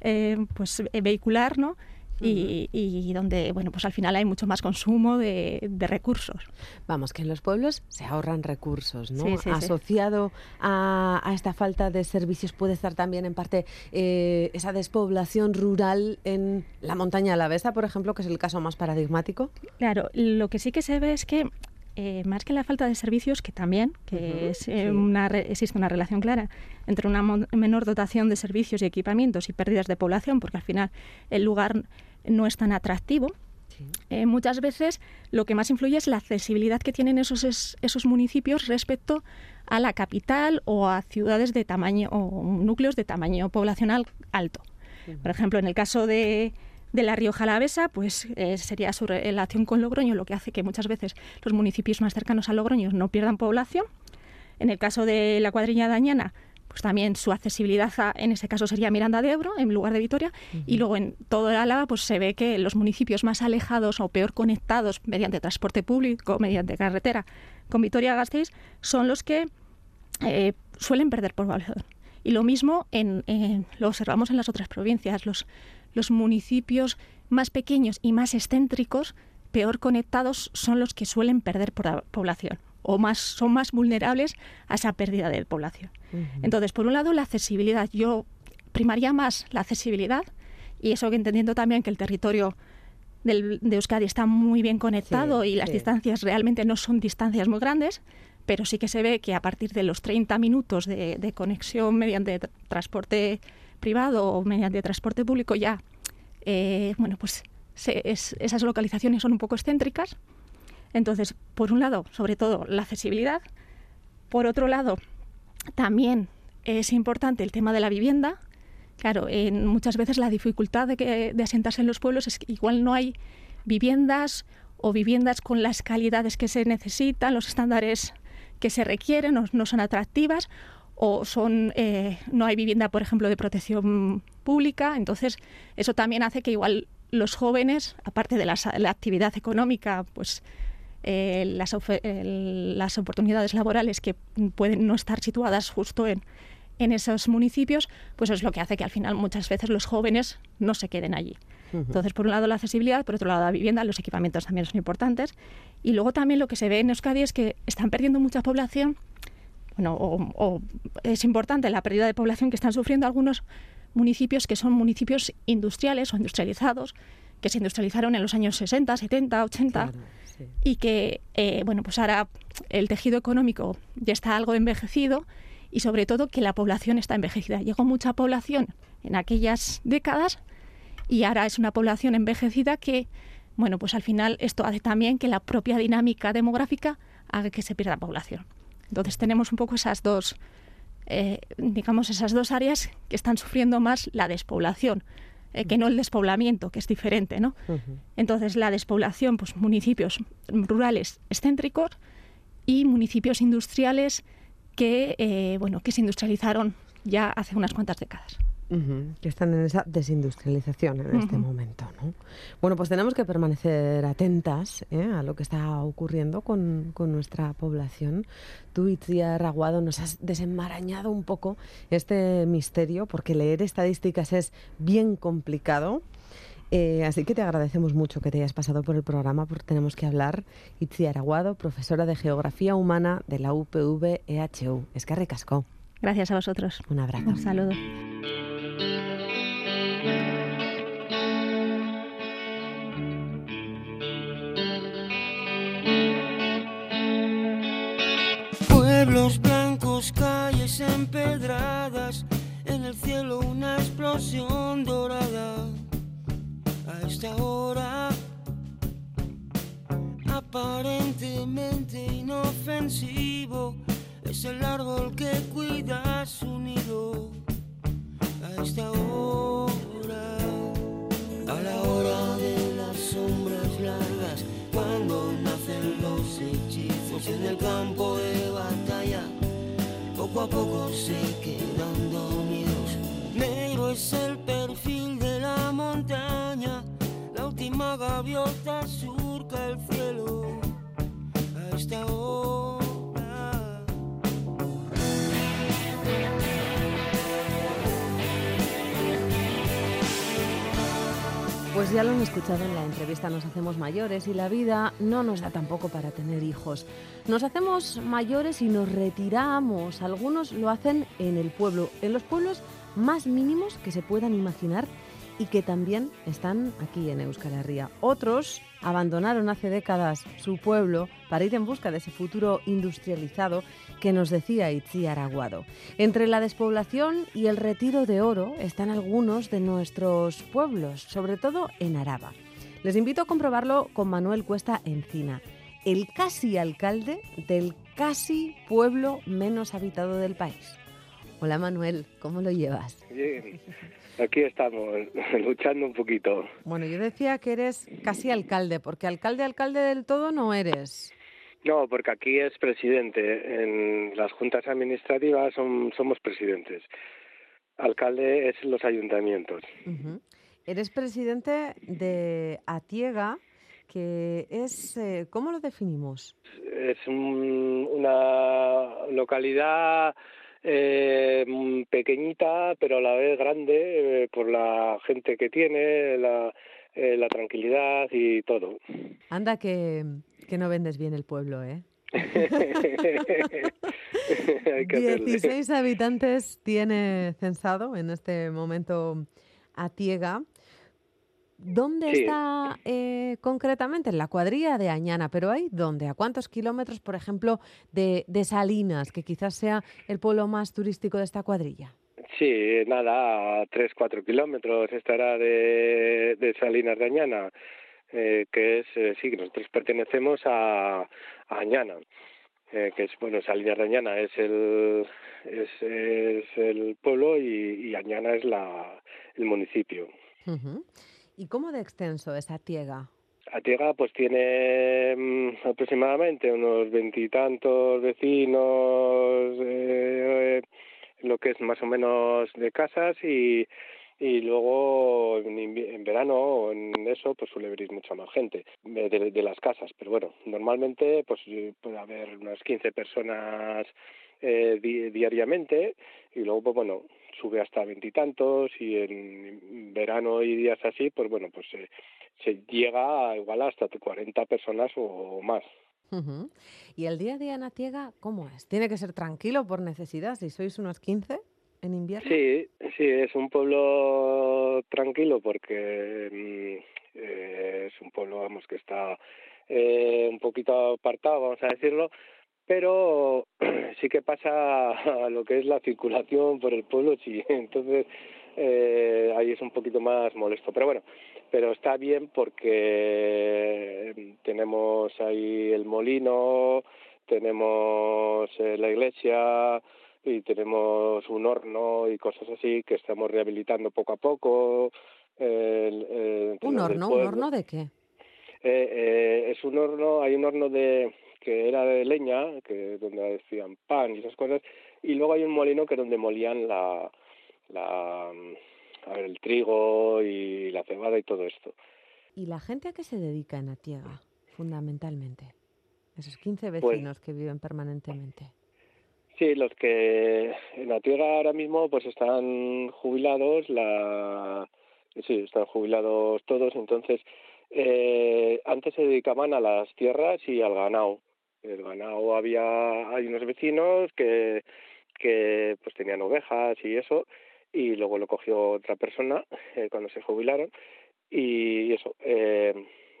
eh, pues, eh, vehicular, ¿no? Y, donde bueno pues al final hay mucho más consumo de, recursos. Vamos que en los pueblos se ahorran recursos no asociado A, esta falta de servicios puede estar también en parte eh, esa despoblación rural en la montaña alavesa por ejemplo que es el caso más paradigmático. Claro lo que sí que se ve es que eh, más que la falta de servicios, que también, que es, eh, una existe una relación clara entre una menor dotación de servicios y equipamientos y pérdidas de población, porque al final el lugar no es tan atractivo. Eh, muchas veces lo que más influye es la accesibilidad que tienen esos, esos municipios respecto a la capital o a ciudades de tamaño o núcleos de tamaño poblacional alto. Por ejemplo, en el caso de, de la Rioja Alavesa, pues eh, sería su relación con Logroño, lo que hace que muchas veces los municipios más cercanos a Logroño no pierdan población. En el caso de la cuadrilla dañana, pues también su accesibilidad en ese caso sería Miranda de Ebro en lugar de Vitoria y luego en todo el Álava pues se ve que los municipios más alejados o peor conectados mediante transporte público, mediante carretera con Vitoria-Gasteiz son los que eh, suelen perder población. Y lo mismo en, lo observamos en las otras provincias. Los, los municipios más pequeños y más excéntricos, peor conectados, son los que suelen perder población o más, son más vulnerables a esa pérdida de población. Entonces, por un lado, la accesibilidad. Yo primaría más la accesibilidad y eso que entendiendo también que el territorio de Euskadi está muy bien conectado y las distancias realmente no son distancias muy grandes, pero sí que se ve que a partir de los 30 minutos de, de conexión mediante transporte privado o mediante transporte público ya, eh, bueno, pues esas localizaciones son un poco excéntricas. Entonces, por un lado, sobre todo, la accesibilidad. Por otro lado, también es importante el tema de la vivienda. Claro, en, muchas veces la dificultad de, de asentarse en los pueblos es que igual no hay viviendas o viviendas con las calidades que se necesitan, los estándares que se requieren o no son atractivas o son eh, no hay vivienda, por ejemplo, de protección pública. Entonces, eso también hace que igual los jóvenes, aparte de la, actividad económica, pues eh, las, las, oportunidades laborales que pueden no estar situadas justo en, en esos municipios, pues es lo que hace que al final muchas veces los jóvenes no se queden allí. Entonces, por un lado la accesibilidad, por otro lado la vivienda, los equipamientos también son importantes. Y luego también lo que se ve en Euskadi es que están perdiendo mucha población bueno, o, es importante la pérdida de población que están sufriendo algunos municipios que son municipios industriales o industrializados, que se industrializaron en los años 60, 70, 80 y que, eh, bueno, pues ahora el tejido económico ya está algo envejecido y sobre todo que la población está envejecida. Llegó mucha población en aquellas décadas y ahora es una población envejecida que, bueno, pues al final esto hace también que la propia dinámica demográfica haga que se pierda población. Entonces tenemos un poco esas dos, eh, digamos, esas dos áreas que están sufriendo más la despoblación. Eh, que no el despoblamiento, que es diferente, ¿no? Entonces, la despoblación, pues municipios rurales excéntricos y municipios industriales que, eh, bueno, que se industrializaron ya hace unas cuantas décadas. Ujú, que están en esa desindustrialización en este Ujú. momento, ¿no? Bueno, pues tenemos que permanecer atentas ¿eh? a lo que está ocurriendo con, con nuestra población. Tú, Itzia Raguado, nos has desenmarañado un poco este misterio, porque leer estadísticas es bien complicado. Eh, así que te agradecemos mucho que te hayas pasado por el programa, porque tenemos que hablar. Itzia Araguado, profesora de Geografía Humana de la UPV EHU. Es que ricasco. Gracias a vosotros. Un abrazo. Un saludo. Empedradas, en el cielo una explosión dorada. A esta hora, aparentemente inofensivo, es el árbol que cuida su nido. A esta hora, a la hora de las sombras largas, cuando nacen los hechizos en el campo de poco a poco se quedan dormidos. Negro es el perfil de la montaña, la última gaviota surca el cielo. A esta hora. Ya lo han escuchado en la entrevista, nos hacemos mayores y la vida no nos da tampoco para tener hijos. Nos hacemos mayores y nos retiramos. Algunos lo hacen en el pueblo, en los pueblos más mínimos que se puedan imaginar y que también están aquí en Euskal Herria. Otros abandonaron hace décadas su pueblo para ir en busca de ese futuro industrializado que nos decía Itzi Araguado. Entre la despoblación y el retiro de oro están algunos de nuestros pueblos, sobre todo en Araba. Les invito a comprobarlo con Manuel Cuesta Encina, el casi alcalde del casi pueblo menos habitado del país. Hola Manuel, ¿cómo lo llevas? Bien, aquí estamos, luchando un poquito. Bueno, yo decía que eres casi alcalde, porque alcalde, alcalde del todo no eres. No, porque aquí es presidente. En las juntas administrativas son, somos presidentes. Alcalde es en los ayuntamientos. Eres presidente de Atiega, que es, eh, ¿cómo lo definimos? Es un- una localidad eh, pequeñita, pero a la vez grande eh, por la gente que tiene, la, eh, la tranquilidad y todo. Anda que, que no vendes bien el pueblo, ¿eh? Hay que hacerle. 16 habitantes tiene censado en este momento Atiega. ¿Dónde Sí. está eh, concretamente? En la cuadrilla de Añana, pero ¿hay dónde? ¿A cuántos kilómetros, por ejemplo, de, de Salinas, que quizás sea el pueblo más turístico de esta cuadrilla? Sí, nada, a 3, 4 kilómetros estará de, de Salinas de Añana, eh, que es, eh, sí, que nosotros pertenecemos a, a Añana, eh, que es, bueno, Salinas de Añana es el, es, es el pueblo y, y Añana es la, el municipio. ¿Y cómo de extenso es Atiega? Atiega pues tiene mm, aproximadamente unos veintitantos vecinos, eh, lo que es más o menos de casas y, y luego en, verano o en eso pues suele venir mucha más gente de, de- las casas, pero bueno, normalmente pues eh, puede haber unas 15 personas eh, di- diariamente y luego pues bueno sube hasta veintitantos y, en verano y días así pues bueno pues eh, se llega a igual hasta 40 personas o más. ¿Y el día a día en Atiega cómo es? ¿Tiene que ser tranquilo por necesidad si sois unos 15 en invierno? Sí, sí, es un pueblo tranquilo porque mm, eh, es un pueblo, vamos, que está eh, un poquito apartado, vamos a decirlo, pero sí que pasa a lo que es la circulación por el pueblo, sí, entonces eh, ahí es un poquito más molesto, pero bueno, pero está bien porque tenemos ahí el molino, tenemos eh, la iglesia, y tenemos un horno y cosas así que estamos rehabilitando poco a poco. eh, ¿Un horno? ¿Un horno de qué? Eh, eh, es un horno, hay un horno de que era de leña, que donde hacían pan y esas cosas, y luego hay un molino que donde molían la, la, a ver, el trigo y la cebada y todo esto. ¿Y la gente a qué se dedica en Atiega, fundamentalmente? Esos 15 Pues vecinos que viven permanentemente. Sí, los que en la tierra ahora mismo pues están jubilados, la sí, están jubilados todos, entonces eh, antes se dedicaban a las tierras y al ganado. El ganado había hay unos vecinos que que pues tenían ovejas y eso y luego lo cogió otra persona eh, cuando se jubilaron y eso eh,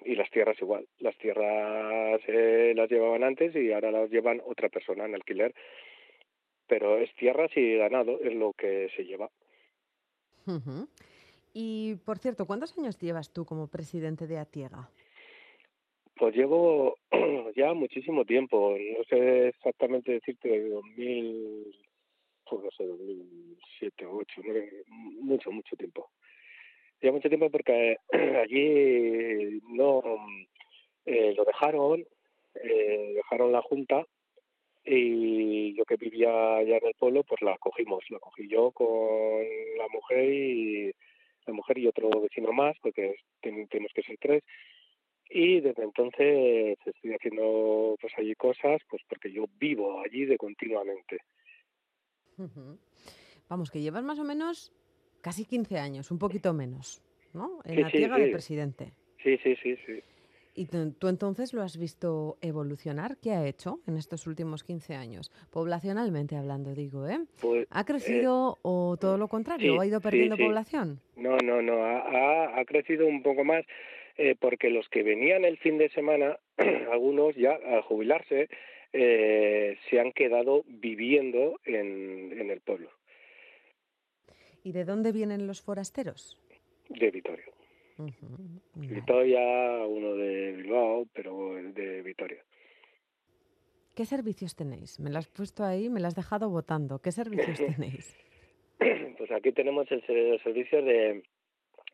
y las tierras igual las tierras eh, las llevaban antes y ahora las llevan otra persona en alquiler pero es tierras y ganado es lo que se lleva. Y, por cierto, ¿cuántos años llevas tú como presidente de Atiega? Pues llevo ya muchísimo tiempo no sé exactamente decirte de 2000 pues no sé 2007 o 8 mucho mucho tiempo. Ya mucho tiempo porque allí no eh, lo dejaron eh, dejaron la junta y yo que vivía allá en el pueblo pues la cogimos la cogí yo con la mujer y la mujer y otro vecino más porque ten- tenemos que ser tres y desde entonces estoy haciendo pues allí cosas pues porque yo vivo allí de continuamente. Vamos, que llevas más o menos casi 15 años, un poquito menos, ¿no? En Sí, sí, de sí. presidente. sí sí sí sí ¿Y tú, entonces lo has visto evolucionar? ¿Qué ha hecho en estos últimos 15 años? Poblacionalmente hablando, digo, ¿eh? pues ¿Ha crecido o todo lo contrario? sí, ¿O ha ido sí, perdiendo sí. población? No, no, no, ha, ha- ha crecido un poco más eh, porque los que venían el fin de semana, algunos ya al jubilarse, eh, se han quedado viviendo en, en el pueblo ¿Y de dónde vienen los forasteros? de Vitoria. Ujú, vale. Vitoria, uno de Bilbao, pero el de Vitoria. ¿Qué servicios tenéis? Me las has puesto ahí, me las has dejado votando. ¿Qué servicios tenéis? Pues aquí tenemos el, se- los servicios de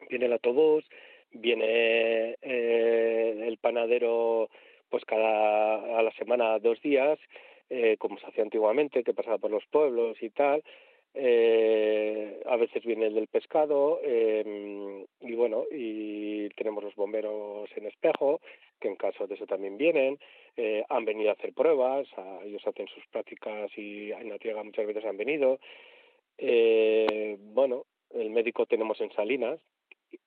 viene el autobús, viene eh, el panadero pues cada a la semana dos días, eh, como se hacía antiguamente, que pasaba por los pueblos y tal. Eh, a veces viene el del pescado eh, y bueno y tenemos los bomberos en espejo que en caso de eso también vienen eh, han venido a hacer pruebas a- ellos hacen sus prácticas y en la tierra muchas veces han venido eh, bueno, el médico tenemos en Salinas,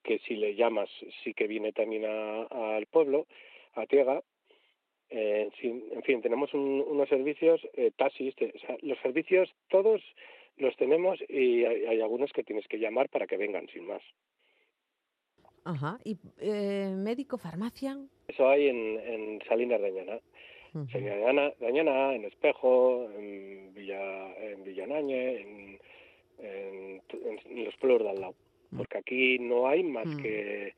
que si le llamas sí que viene también a- al pueblo, a Tiega. Eh, en fin, tenemos un- unos servicios, eh, taxis, te- o sea, los servicios todos los tenemos y hay, hay algunos que tienes que llamar para que vengan, sin más. Ajá. ¿Y eh, médico, farmacia? Eso hay en, en Salinas de Añana. Salinas de Añana- de Añana, en Espejo, en, Villa, en Villanañe, en, en, en los pueblos de al lado. Porque aquí no hay más Mm. que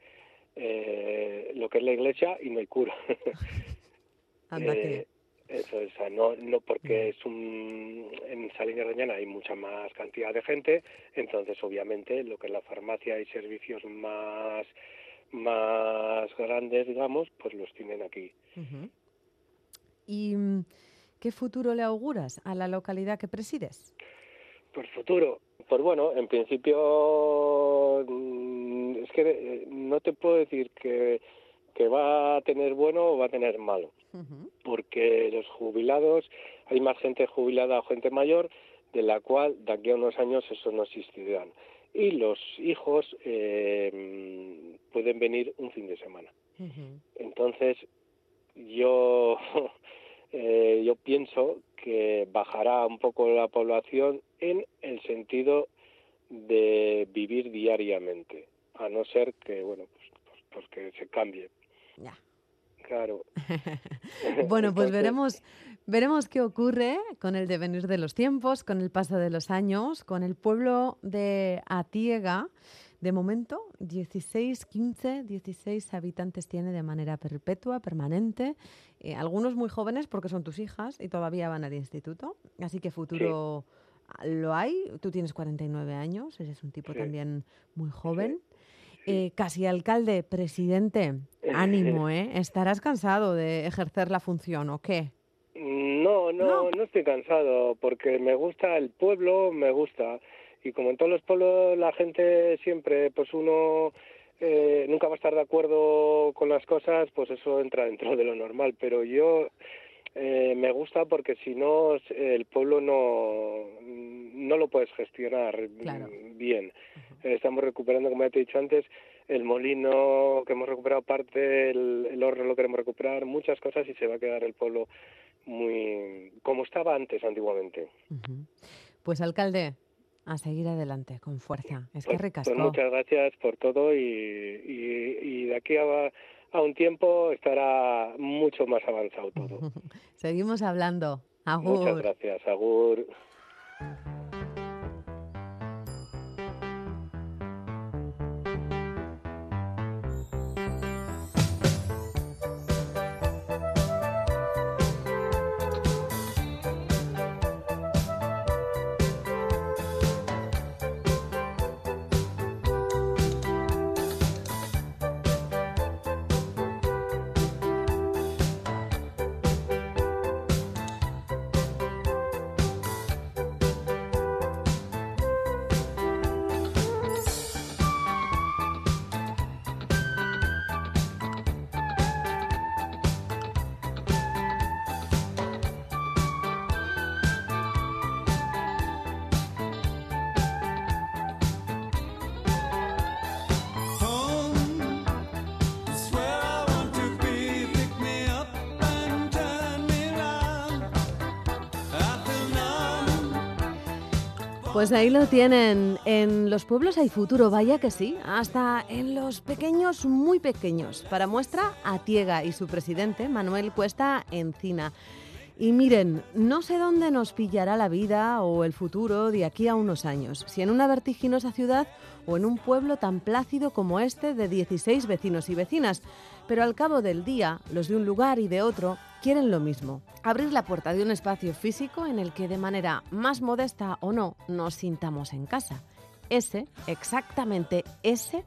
eh, lo que es la iglesia y no hay cura. Anda Eh. Eso es, o sea, no, no porque Mm. es un, en Salinas de Añana hay mucha más cantidad de gente, entonces obviamente lo que es la farmacia y servicios más más grandes, digamos, pues los tienen aquí. ¿Y mm, qué futuro le auguras a la localidad que presides? Por futuro, pues bueno, en principio mm, es que eh, no te puedo decir que, que va a tener bueno o va a tener malo. Porque los jubilados, hay más gente jubilada o gente mayor, de la cual de aquí a unos años eso no existirán. Y los hijos eh, pueden venir un fin de semana. Entonces, yo, eh, yo pienso que bajará un poco la población en el sentido de vivir diariamente, a no ser que, bueno, pues, pues, pues que se cambie. Ya. Claro. Bueno, pues Entonces, veremos, veremos qué ocurre con el devenir de los tiempos, con el paso de los años, con el pueblo de Atiega. De momento, 16, 15, 16 habitantes tiene de manera perpetua, permanente. Eh, algunos muy jóvenes porque son tus hijas y todavía van al instituto. Así que futuro lo hay. Tú tienes 49 años, eres un tipo Sí. también muy joven. Eh, casi alcalde, presidente, ánimo, ¿eh? ¿Estarás cansado de ejercer la función o qué? No, no, No. no, estoy cansado porque me gusta el pueblo, me gusta y como en todos los pueblos la gente siempre, pues uno eh, nunca va a estar de acuerdo con las cosas, pues eso entra dentro de lo normal. Pero yo eh, me gusta porque si no el pueblo no no lo puedes gestionar bien. Estamos recuperando, como ya te he dicho antes, el molino que hemos recuperado parte, el, el, horno lo queremos recuperar, muchas cosas y se va a quedar el pueblo muy como estaba antes antiguamente. Pues alcalde, a seguir adelante con fuerza. Es pues, que ricasco. Pues muchas gracias por todo y, y, y de aquí a, a, un tiempo estará mucho más avanzado todo. Seguimos hablando. Agur. Muchas gracias, Agur. Pues ahí lo tienen. En los pueblos hay futuro, vaya que sí. Hasta en los pequeños, muy pequeños. Para muestra, Atiega y su presidente, Manuel Cuesta Encina. Y miren, no sé dónde nos pillará la vida o el futuro de aquí a unos años, si en una vertiginosa ciudad o en un pueblo tan plácido como este de 16 vecinos y vecinas. Pero al cabo del día, los de un lugar y de otro quieren lo mismo, abrir la puerta de un espacio físico en el que de manera más modesta o no nos sintamos en casa. Ese, exactamente ese,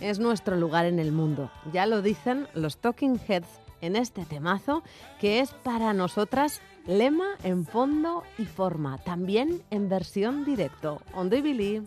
es nuestro lugar en el mundo. Ya lo dicen los Talking Heads en este temazo, que es para nosotras lema en fondo y forma, también en versión directo. On the believe.